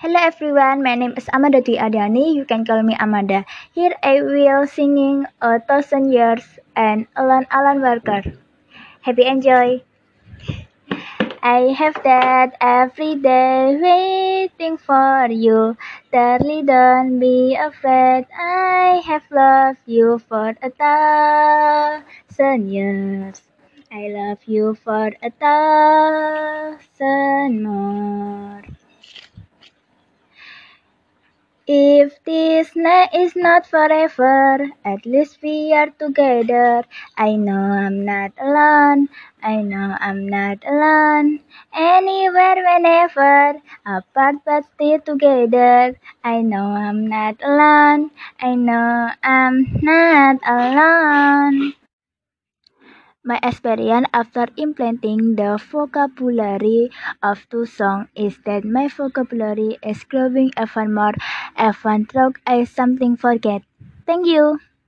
Hello everyone, my name is Amanda Dwi Adiani. You can call me Amanda. Here I will singing A Thousand Years and Alan Alan Walker. Happy enjoy. I have that every day waiting for you. Darling, don't be afraid. I have loved you for a thousand years. I love you for a thousand more. If this night is not forever, at least we are together. I know I'm not alone. I know I'm not alone. Anywhere, whenever, apart but still together. I know I'm not alone. I know I'm not alone. My experience after implementing the vocabulary of two songs is that my vocabulary is growing even more, even though I something forget. Thank you.